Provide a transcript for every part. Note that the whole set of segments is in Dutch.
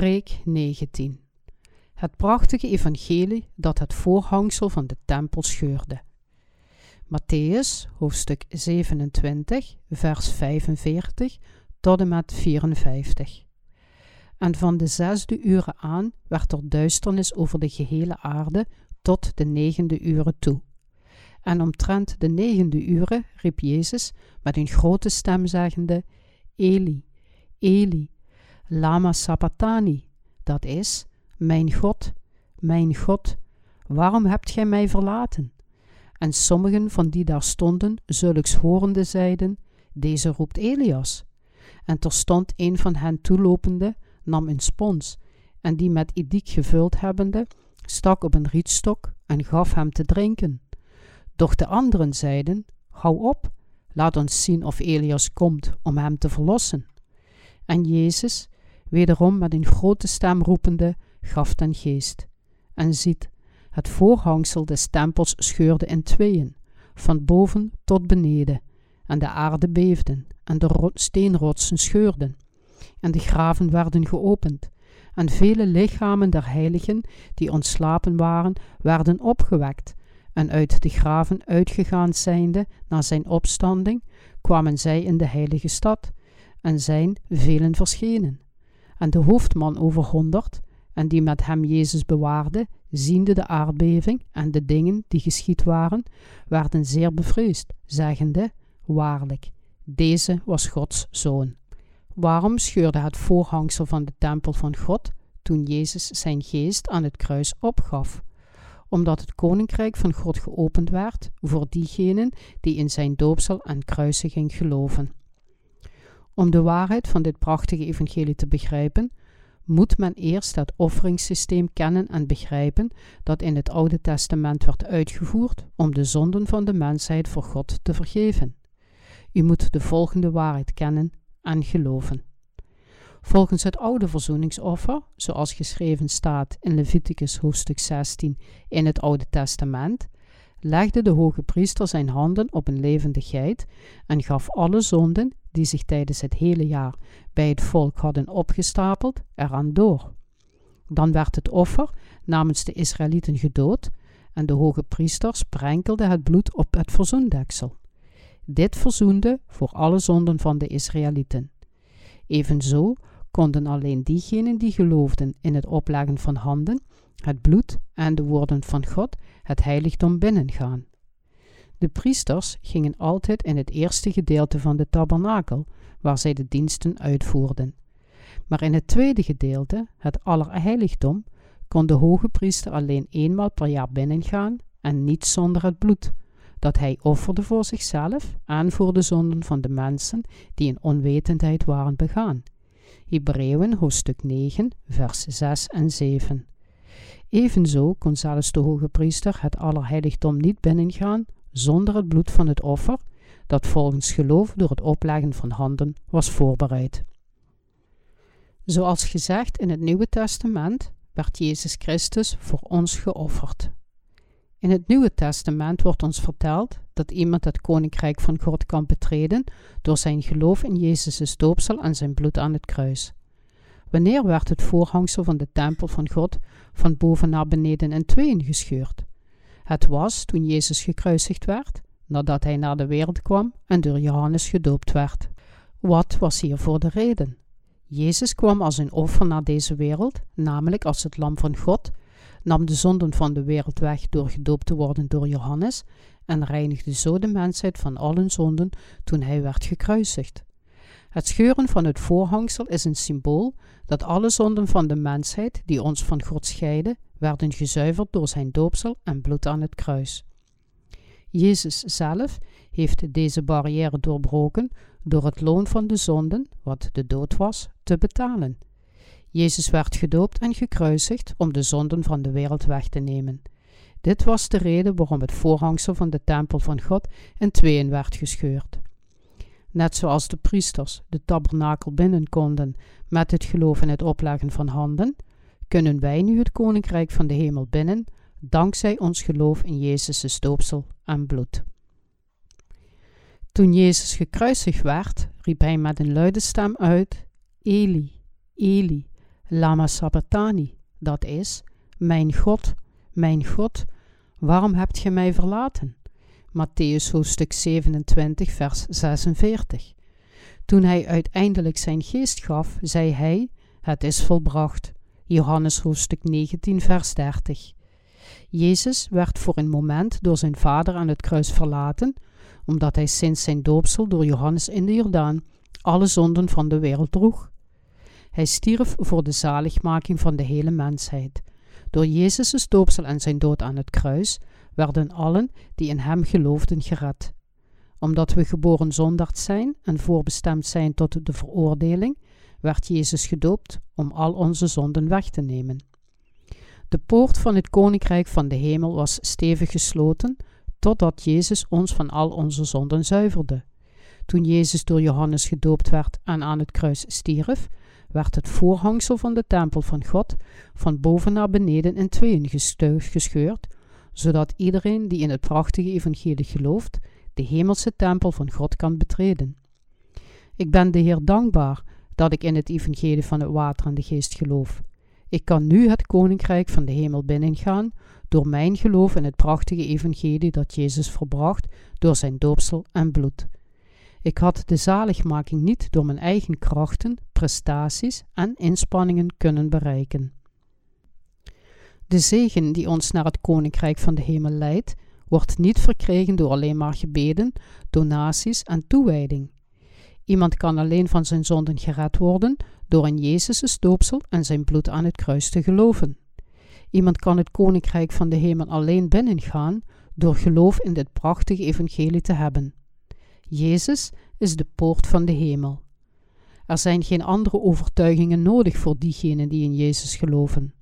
Preek 19 Het prachtige evangelie dat het voorhangsel van de tempel scheurde. Matthäus, hoofdstuk 27, vers 45 tot en met 54. En van de zesde uren aan werd er duisternis over de gehele aarde tot de negende uren toe. En omtrent de negende uren riep Jezus met een grote stem zeggende, Eli, Eli, lama sabachthani, dat is, mijn God, mijn God, waarom hebt gij mij verlaten? En sommigen van die daar stonden, zulks horende, zeiden, deze roept Elias. En terstond een van hen toelopende, nam een spons, en die met idiek gevuld hebbende, stak op een rietstok en gaf hem te drinken. Doch de anderen zeiden, hou op, laat ons zien of Elias komt om hem te verlossen. En Jezus, wederom met een grote stem roepende, gaf ten geest. En ziet, het voorhangsel des tempels scheurde in tweeën, van boven tot beneden, en de aarde beefde, en de steenrotsen scheurden, en de graven werden geopend, en vele lichamen der heiligen, die ontslapen waren, werden opgewekt, en uit de graven uitgegaan zijnde na zijn opstanding, kwamen zij in de heilige stad, en zijn velen verschenen. En de hoofdman over honderd, en die met hem Jezus bewaarde, ziende de aardbeving en de dingen die geschied waren, werden zeer bevreesd, zeggende, waarlijk, deze was Gods zoon. Waarom scheurde het voorhangsel van de tempel van God toen Jezus zijn geest aan het kruis opgaf? Omdat het koninkrijk van God geopend werd voor diegenen die in zijn doopsel en kruisiging geloven. Om de waarheid van dit prachtige evangelie te begrijpen, moet men eerst het offeringssysteem kennen en begrijpen dat in het Oude Testament werd uitgevoerd om de zonden van de mensheid voor God te vergeven. U moet de volgende waarheid kennen en geloven. Volgens het oude verzoeningsoffer, zoals geschreven staat in Leviticus hoofdstuk 16 in het Oude Testament, legde de hoge priester zijn handen op een levende geit en gaf alle zonden die zich tijdens het hele jaar bij het volk hadden opgestapeld, eraan door. Dan werd het offer namens de Israëlieten gedood en de hoge priester sprenkelde het bloed op het verzoendeksel. Dit verzoende voor alle zonden van de Israëlieten. Evenzo konden alleen diegenen die geloofden in het opleggen van handen, het bloed en de woorden van God het heiligdom binnengaan. De priesters gingen altijd in het eerste gedeelte van de tabernakel, waar zij de diensten uitvoerden. Maar in het tweede gedeelte, het allerheiligdom, kon de hoge priester alleen eenmaal per jaar binnengaan en niet zonder het bloed, dat hij offerde voor zichzelf en voor de zonden van de mensen die in onwetendheid waren begaan. Hebreeën hoofdstuk 9, vers 6 en 7. Evenzo kon zelfs de hoge priester het allerheiligdom niet binnengaan zonder het bloed van het offer, dat volgens geloof door het opleggen van handen was voorbereid. Zoals gezegd in het Nieuwe Testament werd Jezus Christus voor ons geofferd. In het Nieuwe Testament wordt ons verteld dat iemand het koninkrijk van God kan betreden door zijn geloof in Jezus' doopsel en zijn bloed aan het kruis. Wanneer werd het voorhangsel van de tempel van God van boven naar beneden in tweeën gescheurd? Het was toen Jezus gekruisigd werd, nadat hij naar de wereld kwam en door Johannes gedoopt werd. Wat was hiervoor de reden? Jezus kwam als een offer naar deze wereld, namelijk als het lam van God, nam de zonden van de wereld weg door gedoopt te worden door Johannes en reinigde zo de mensheid van alle zonden toen hij werd gekruisigd. Het scheuren van het voorhangsel is een symbool dat alle zonden van de mensheid die ons van God scheiden, werden gezuiverd door zijn doopsel en bloed aan het kruis. Jezus zelf heeft deze barrière doorbroken door het loon van de zonden, wat de dood was, te betalen. Jezus werd gedoopt en gekruisigd om de zonden van de wereld weg te nemen. Dit was de reden waarom het voorhangsel van de tempel van God in tweeën werd gescheurd. Net zoals de priesters de tabernakel binnen konden met het geloof in het opleggen van handen, kunnen wij nu het koninkrijk van de hemel binnen, dankzij ons geloof in Jezus' doopsel en bloed. Toen Jezus gekruisigd werd, riep hij met een luide stem uit: Eli, Eli, Lama Sabbatani, dat is, Mijn God, mijn God, waarom hebt ge mij verlaten? Matthäus hoofdstuk 27, vers 46. Toen hij uiteindelijk zijn geest gaf, zei hij: Het is volbracht. Johannes hoofdstuk 19, vers 30. Jezus werd voor een moment door zijn vader aan het kruis verlaten, omdat hij sinds zijn doopsel door Johannes in de Jordaan alle zonden van de wereld droeg. Hij stierf voor de zaligmaking van de hele mensheid. Door Jezus' doopsel en zijn dood aan het kruis werden allen die in hem geloofden gered. Omdat we geboren zondaard zijn en voorbestemd zijn tot de veroordeling, werd Jezus gedoopt om al onze zonden weg te nemen. De poort van het koninkrijk van de hemel was stevig gesloten, totdat Jezus ons van al onze zonden zuiverde. Toen Jezus door Johannes gedoopt werd en aan het kruis stierf, werd het voorhangsel van de tempel van God van boven naar beneden in tweeën gescheurd, zodat iedereen die in het prachtige evangelie gelooft, de hemelse tempel van God kan betreden. Ik ben de Heer dankbaar dat ik in het evangelie van het water en de geest geloof. Ik kan nu het koninkrijk van de hemel binnengaan door mijn geloof in het prachtige evangelie dat Jezus verbracht door zijn doopsel en bloed. Ik had de zaligmaking niet door mijn eigen krachten, prestaties en inspanningen kunnen bereiken. De zegen die ons naar het koninkrijk van de hemel leidt, wordt niet verkregen door alleen maar gebeden, donaties en toewijding. Iemand kan alleen van zijn zonden gered worden door in Jezus' doopsel en zijn bloed aan het kruis te geloven. Iemand kan het koninkrijk van de hemel alleen binnengaan door geloof in dit prachtige evangelie te hebben. Jezus is de poort van de hemel. Er zijn geen andere overtuigingen nodig voor diegenen die in Jezus geloven.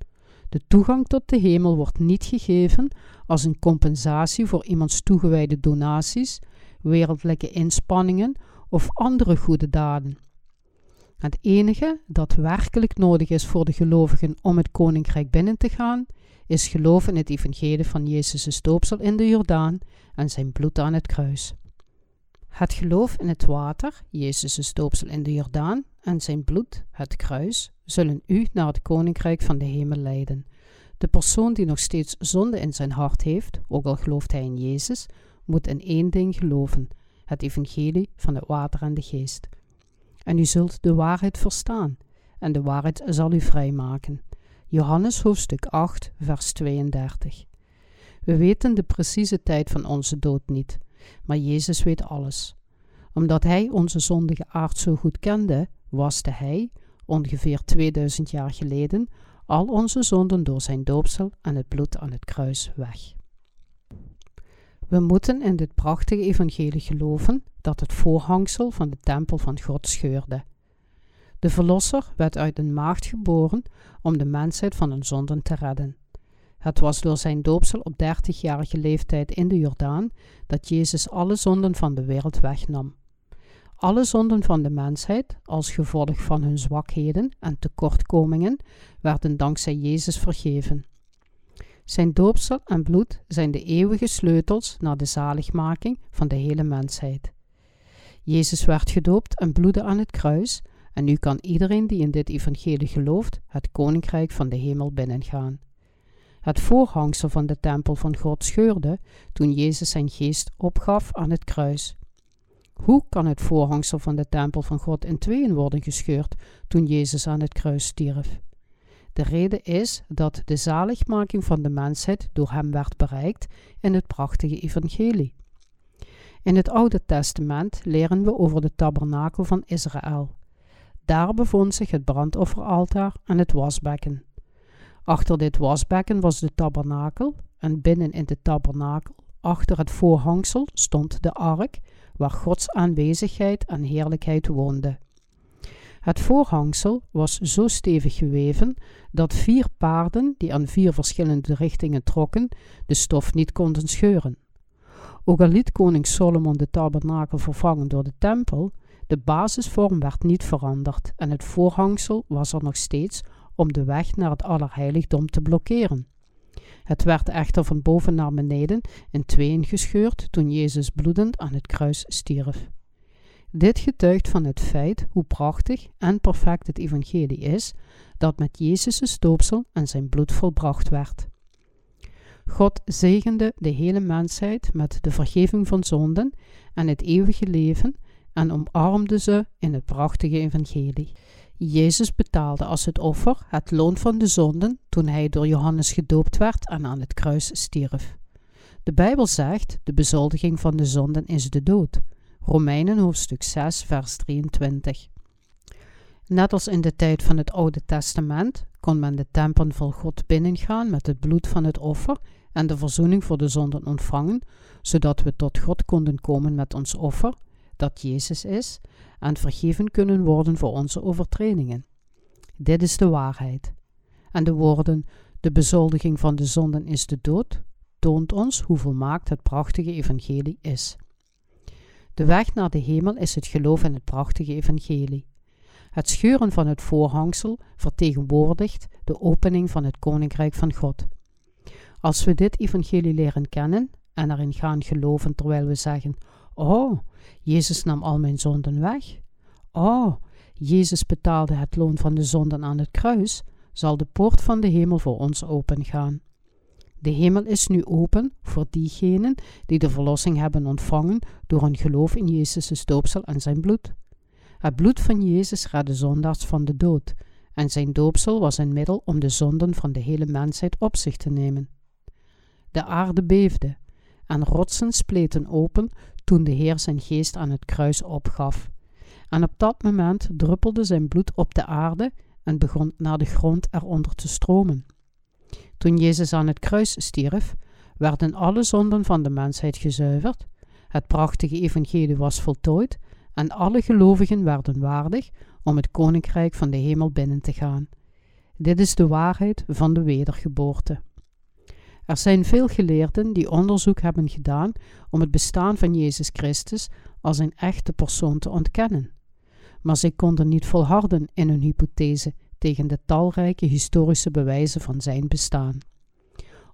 De toegang tot de hemel wordt niet gegeven als een compensatie voor iemands toegewijde donaties, wereldlijke inspanningen of andere goede daden. Het enige dat werkelijk nodig is voor de gelovigen om het koninkrijk binnen te gaan, is geloof in het evangelie van Jezus' doopsel in de Jordaan en zijn bloed aan het kruis. Het geloof in het water, Jezus' doopsel in de Jordaan en zijn bloed, het kruis, zullen u naar het koninkrijk van de hemel leiden. De persoon die nog steeds zonde in zijn hart heeft, ook al gelooft hij in Jezus, moet in één ding geloven: het evangelie van het water en de geest. En u zult de waarheid verstaan, en de waarheid zal u vrijmaken. Johannes hoofdstuk 8, vers 32. We weten de precieze tijd van onze dood niet maar Jezus weet alles. Omdat Hij onze zondige aard zo goed kende, waste Hij, ongeveer 2000 jaar geleden, al onze zonden door zijn doopsel en het bloed aan het kruis weg. We moeten in dit prachtige evangelie geloven dat het voorhangsel van de tempel van God scheurde. De Verlosser werd uit een maagd geboren om de mensheid van hun zonden te redden. Het was door zijn doopsel op dertigjarige leeftijd in de Jordaan dat Jezus alle zonden van de wereld wegnam. Alle zonden van de mensheid, als gevolg van hun zwakheden en tekortkomingen, werden dankzij Jezus vergeven. Zijn doopsel en bloed zijn de eeuwige sleutels naar de zaligmaking van de hele mensheid. Jezus werd gedoopt en bloedde aan het kruis, en nu kan iedereen die in dit evangelie gelooft het koninkrijk van de hemel binnengaan. Het voorhangsel van de tempel van God scheurde toen Jezus zijn geest opgaf aan het kruis. Hoe kan het voorhangsel van de tempel van God in tweeën worden gescheurd toen Jezus aan het kruis stierf? De reden is dat de zaligmaking van de mensheid door hem werd bereikt in het prachtige evangelie. In het Oude Testament leren we over de tabernakel van Israël. Daar bevond zich het brandofferaltaar en het wasbekken. Achter dit wasbekken was de tabernakel en binnen in de tabernakel, achter het voorhangsel, stond de ark, waar Gods aanwezigheid en heerlijkheid woonde. Het voorhangsel was zo stevig geweven dat vier paarden, die aan vier verschillende richtingen trokken, de stof niet konden scheuren. Ook al liet koning Solomon de tabernakel vervangen door de tempel, de basisvorm werd niet veranderd en het voorhangsel was er nog steeds om de weg naar het Allerheiligdom te blokkeren. Het werd echter van boven naar beneden in tweeën gescheurd toen Jezus bloedend aan het kruis stierf. Dit getuigt van het feit hoe prachtig en perfect het evangelie is dat met Jezus' stoopsel en zijn bloed volbracht werd. God zegende de hele mensheid met de vergeving van zonden en het eeuwige leven en omarmde ze in het prachtige evangelie. Jezus betaalde als het offer het loon van de zonden toen hij door Johannes gedoopt werd en aan het kruis stierf. De Bijbel zegt: de bezoldiging van de zonden is de dood. Romeinen hoofdstuk 6, vers 23. Net als in de tijd van het Oude Testament kon men de tempel van God binnengaan met het bloed van het offer en de verzoening voor de zonden ontvangen, zodat we tot God konden komen met ons offer, dat Jezus is, en vergeven kunnen worden voor onze overtredingen. Dit is de waarheid. En de woorden: de bezoldiging van de zonden is de dood, toont ons hoe volmaakt het prachtige evangelie is. De weg naar de hemel is het geloof in het prachtige evangelie. Het scheuren van het voorhangsel vertegenwoordigt de opening van het koninkrijk van God. Als we dit evangelie leren kennen en erin gaan geloven terwijl we zeggen: Oh, Jezus nam al mijn zonden weg. Oh, Jezus betaalde het loon van de zonden aan het kruis, zal de poort van de hemel voor ons opengaan. De hemel is nu open voor diegenen die de verlossing hebben ontvangen door hun geloof in Jezus' doopsel en zijn bloed. Het bloed van Jezus redde zondaars van de dood, en zijn doopsel was een middel om de zonden van de hele mensheid op zich te nemen. De aarde beefde, en rotsen spleten open toen de Heer zijn geest aan het kruis opgaf. En op dat moment druppelde zijn bloed op de aarde en begon naar de grond eronder te stromen. Toen Jezus aan het kruis stierf, werden alle zonden van de mensheid gezuiverd, het prachtige evangelie was voltooid en alle gelovigen werden waardig om het koninkrijk van de hemel binnen te gaan. Dit is de waarheid van de wedergeboorte. Er zijn veel geleerden die onderzoek hebben gedaan om het bestaan van Jezus Christus als een echte persoon te ontkennen. Maar zij konden niet volharden in hun hypothese tegen de talrijke historische bewijzen van zijn bestaan.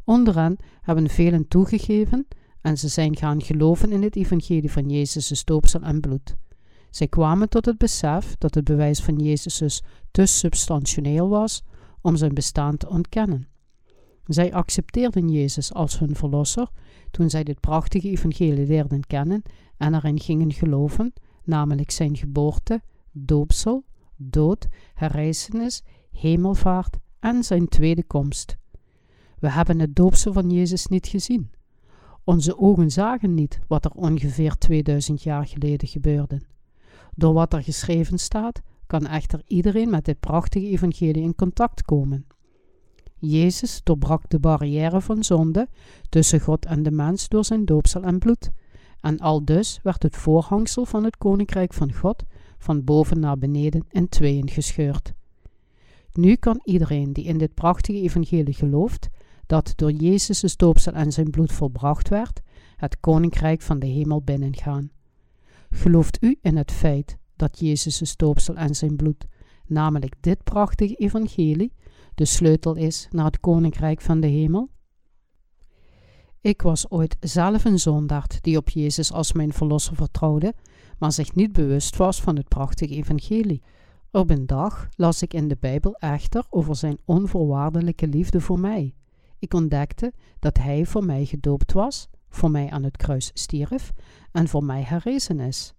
Onderaan hebben velen toegegeven en ze zijn gaan geloven in het evangelie van Jezus' doopsel en bloed. Zij kwamen tot het besef dat het bewijs van Jezus te substantieel was om zijn bestaan te ontkennen. Zij accepteerden Jezus als hun verlosser toen zij dit prachtige evangelie leerden kennen en erin gingen geloven, namelijk zijn geboorte, doopsel, dood, herrijzenis, hemelvaart en zijn tweede komst. We hebben het doopsel van Jezus niet gezien. Onze ogen zagen niet wat er ongeveer 2000 jaar geleden gebeurde. Door wat er geschreven staat, kan echter iedereen met dit prachtige evangelie in contact komen. Jezus doorbrak de barrière van zonde tussen God en de mens door zijn doopsel en bloed. En al dus werd het voorhangsel van het koninkrijk van God van boven naar beneden in tweeën gescheurd. Nu kan iedereen die in dit prachtige evangelie gelooft, dat door Jezus' doopsel en zijn bloed volbracht werd, het koninkrijk van de hemel binnengaan. Gelooft u in het feit dat Jezus' doopsel en zijn bloed, namelijk dit prachtige evangelie, de sleutel is naar het koninkrijk van de hemel? Ik was ooit zelf een zondaard die op Jezus als mijn verlosser vertrouwde, maar zich niet bewust was van het prachtige evangelie. Op een dag las ik in de Bijbel echter over zijn onvoorwaardelijke liefde voor mij. Ik ontdekte dat hij voor mij gedoopt was, voor mij aan het kruis stierf en voor mij herrezen is.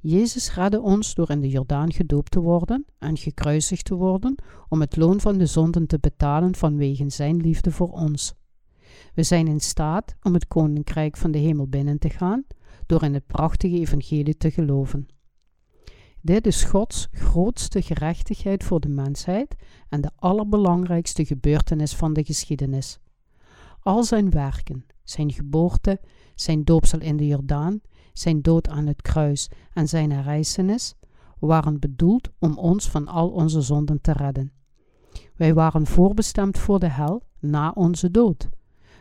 Jezus redde ons door in de Jordaan gedoopt te worden en gekruisigd te worden om het loon van de zonden te betalen vanwege zijn liefde voor ons. We zijn in staat om het koninkrijk van de hemel binnen te gaan door in het prachtige evangelie te geloven. Dit is Gods grootste gerechtigheid voor de mensheid en de allerbelangrijkste gebeurtenis van de geschiedenis. Al zijn werken, zijn geboorte, zijn doopsel in de Jordaan, zijn dood aan het kruis en zijn herrijzenis, waren bedoeld om ons van al onze zonden te redden. Wij waren voorbestemd voor de hel na onze dood.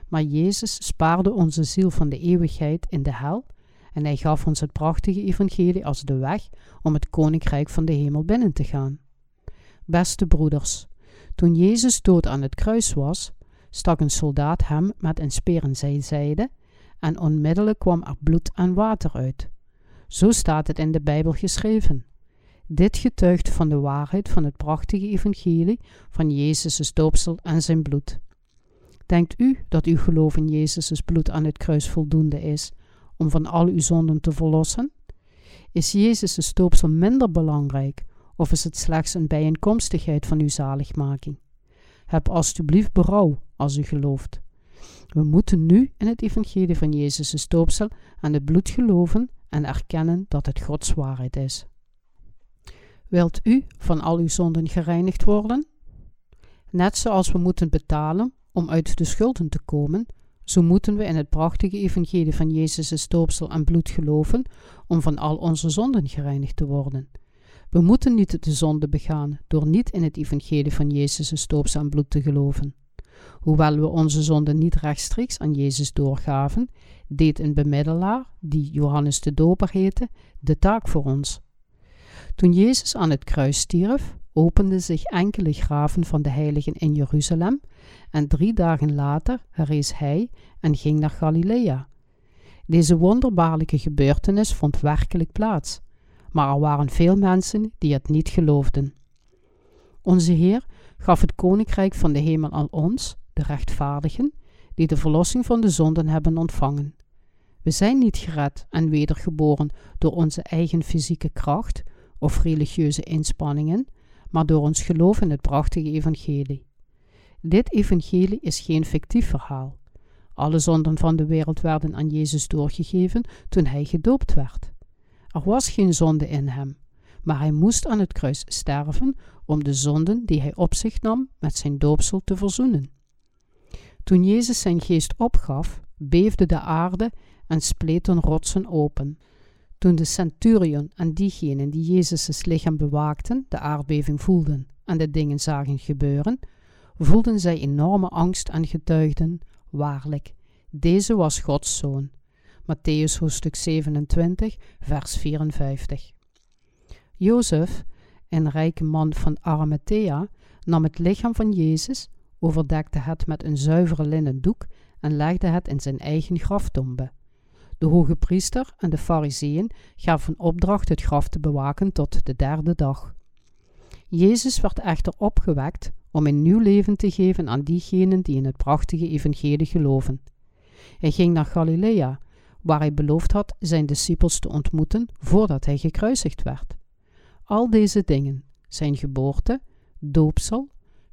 Maar Jezus spaarde onze ziel van de eeuwigheid in de hel en hij gaf ons het prachtige evangelie als de weg om het koninkrijk van de hemel binnen te gaan. Beste broeders, toen Jezus dood aan het kruis was, stak een soldaat hem met een speer in zijn zijde en onmiddellijk kwam er bloed en water uit. Zo staat het in de Bijbel geschreven. Dit getuigt van de waarheid van het prachtige evangelie van Jezus' doopsel en zijn bloed. Denkt u dat uw geloof in Jezus' bloed aan het kruis voldoende is om van al uw zonden te verlossen? Is Jezus' doopsel minder belangrijk of is het slechts een bijeenkomstigheid van uw zaligmaking? Heb alstublieft berouw als u gelooft. We moeten nu in het evangelie van Jezus' doopsel aan het bloed geloven en erkennen dat het Gods waarheid is. Wilt u van al uw zonden gereinigd worden? Net zoals we moeten betalen om uit de schulden te komen, zo moeten we in het prachtige evangelie van Jezus' doopsel en bloed geloven om van al onze zonden gereinigd te worden. We moeten niet de zonde begaan door niet in het evangelie van Jezus' doopsel en bloed te geloven. Hoewel we onze zonden niet rechtstreeks aan Jezus doorgaven, deed een bemiddelaar, die Johannes de Doper heette, de taak voor ons. Toen Jezus aan het kruis stierf, openden zich enkele graven van de heiligen in Jeruzalem en drie dagen later herrees hij en ging naar Galilea. Deze wonderbaarlijke gebeurtenis vond werkelijk plaats, maar er waren veel mensen die het niet geloofden. Onze Heer gaf het koninkrijk van de hemel aan ons, de rechtvaardigen, die de verlossing van de zonden hebben ontvangen. We zijn niet gered en wedergeboren door onze eigen fysieke kracht of religieuze inspanningen, maar door ons geloof in het prachtige evangelie. Dit evangelie is geen fictief verhaal. Alle zonden van de wereld werden aan Jezus doorgegeven toen hij gedoopt werd. Er was geen zonde in hem, maar hij moest aan het kruis sterven om de zonden die hij op zich nam met zijn doopsel te verzoenen. Toen Jezus zijn geest opgaf, beefde de aarde en spleten rotsen open. Toen de centurion en diegenen die Jezus' lichaam bewaakten de aardbeving voelden en de dingen zagen gebeuren, voelden zij enorme angst en getuigden, waarlijk, deze was Gods zoon. Matthäus hoofdstuk 27, vers 54. Jozef, een rijke man van Arimathea, nam het lichaam van Jezus, overdekte het met een zuivere linnen doek en legde het in zijn eigen graftombe. De hoge priester en de fariseeën gaven opdracht het graf te bewaken tot de derde dag. Jezus werd echter opgewekt om een nieuw leven te geven aan diegenen die in het prachtige evangelie geloven. Hij ging naar Galilea, waar hij beloofd had zijn discipels te ontmoeten voordat hij gekruisigd werd. Al deze dingen, zijn geboorte, doopsel,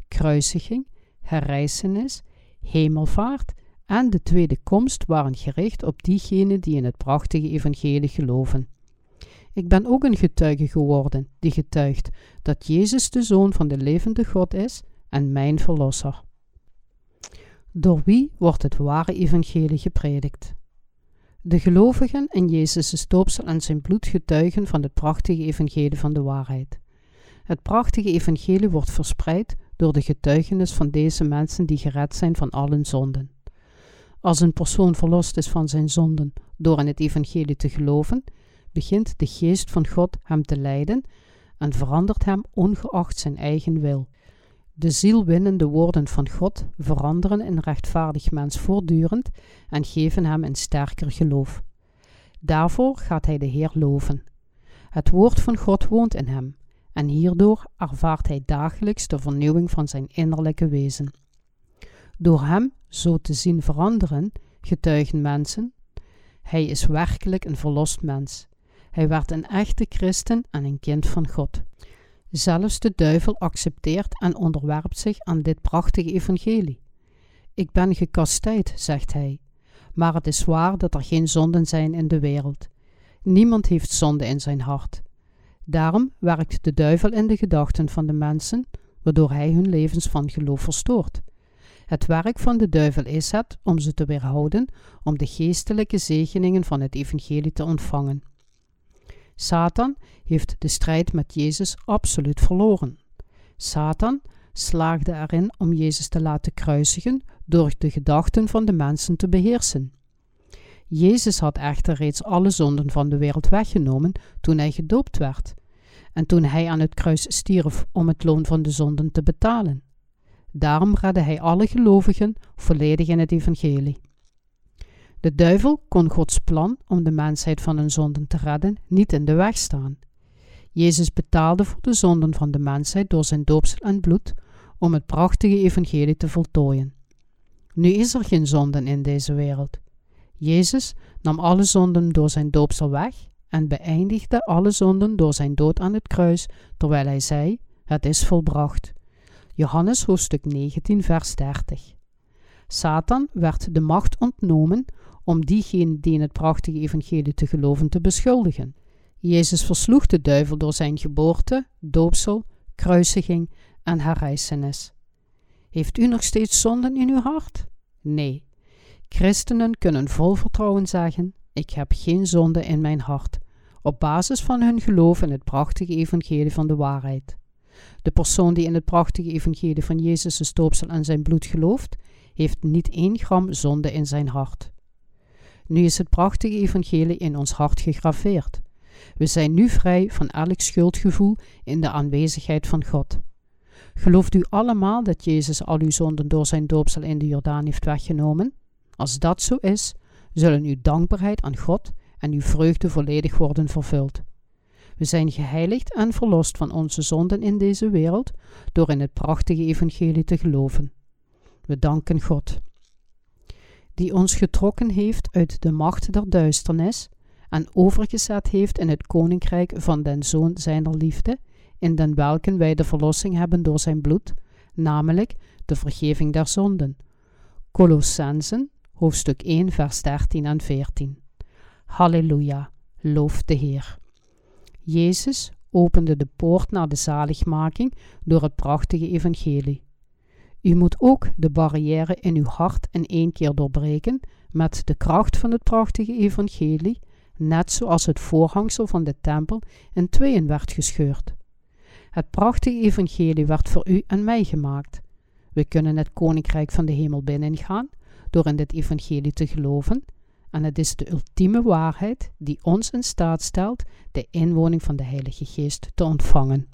kruisiging, herrijzenis, hemelvaart en de tweede komst waren gericht op diegenen die in het prachtige evangelie geloven. Ik ben ook een getuige geworden die getuigt dat Jezus de Zoon van de levende God is en mijn Verlosser. Door wie wordt het ware evangelie gepredikt? De gelovigen in Jezus' doopsel en zijn bloed getuigen van het prachtige evangelie van de waarheid. Het prachtige evangelie wordt verspreid door de getuigenis van deze mensen die gered zijn van al hun zonden. Als een persoon verlost is van zijn zonden door in het evangelie te geloven, begint de geest van God hem te leiden en verandert hem ongeacht zijn eigen wil. De zielwinnende woorden van God veranderen een rechtvaardig mens voortdurend en geven hem een sterker geloof. Daarvoor gaat hij de Heer loven. Het woord van God woont in hem en hierdoor ervaart hij dagelijks de vernieuwing van zijn innerlijke wezen. Door hem zo te zien veranderen, getuigen mensen, hij is werkelijk een verlost mens. Hij werd een echte christen en een kind van God. Zelfs de duivel accepteert en onderwerpt zich aan dit prachtige evangelie. Ik ben gekastijd, zegt hij, maar het is waar dat er geen zonden zijn in de wereld. Niemand heeft zonde in zijn hart. Daarom werkt de duivel in de gedachten van de mensen, waardoor hij hun levens van geloof verstoort. Het werk van de duivel is het om ze te weerhouden om de geestelijke zegeningen van het evangelie te ontvangen. Satan heeft de strijd met Jezus absoluut verloren. Satan slaagde erin om Jezus te laten kruisigen door de gedachten van de mensen te beheersen. Jezus had echter reeds alle zonden van de wereld weggenomen toen hij gedoopt werd en toen hij aan het kruis stierf om het loon van de zonden te betalen. Daarom redde hij alle gelovigen volledig in het evangelie. De duivel kon Gods plan om de mensheid van hun zonden te redden niet in de weg staan. Jezus betaalde voor de zonden van de mensheid door zijn doopsel en bloed om het prachtige evangelie te voltooien. Nu is er geen zonden in deze wereld. Jezus nam alle zonden door zijn doopsel weg en beëindigde alle zonden door zijn dood aan het kruis, terwijl hij zei: Het is volbracht. Johannes hoofdstuk 19, vers 30. Satan werd de macht ontnomen om diegenen die in het prachtige evangelie te geloven te beschuldigen. Jezus versloeg de duivel door zijn geboorte, doopsel, kruisiging en herrijzenis. Heeft u nog steeds zonden in uw hart? Nee. Christenen kunnen vol vertrouwen zeggen: Ik heb geen zonde in mijn hart, op basis van hun geloof in het prachtige evangelie van de waarheid. De persoon die in het prachtige evangelie van Jezus' doopsel en zijn bloed gelooft, heeft niet één gram zonde in zijn hart. Nu is het prachtige evangelie in ons hart gegraveerd. We zijn nu vrij van elk schuldgevoel in de aanwezigheid van God. Gelooft u allemaal dat Jezus al uw zonden door zijn doopsel in de Jordaan heeft weggenomen? Als dat zo is, zullen uw dankbaarheid aan God en uw vreugde volledig worden vervuld. We zijn geheiligd en verlost van onze zonden in deze wereld door in het prachtige evangelie te geloven. We danken God, die ons getrokken heeft uit de macht der duisternis en overgezet heeft in het koninkrijk van den Zoon zijner liefde, in den welken wij de verlossing hebben door zijn bloed, namelijk de vergeving der zonden. Colossensen, hoofdstuk 1, vers 13 en 14. Halleluja, loof de Heer. Jezus opende de poort naar de zaligmaking door het prachtige evangelie. U moet ook de barrière in uw hart in één keer doorbreken met de kracht van het prachtige evangelie, net zoals het voorhangsel van de tempel in tweeën werd gescheurd. Het prachtige evangelie werd voor u en mij gemaakt. We kunnen het koninkrijk van de hemel binnengaan door in dit evangelie te geloven, en het is de ultieme waarheid die ons in staat stelt de inwoning van de Heilige Geest te ontvangen.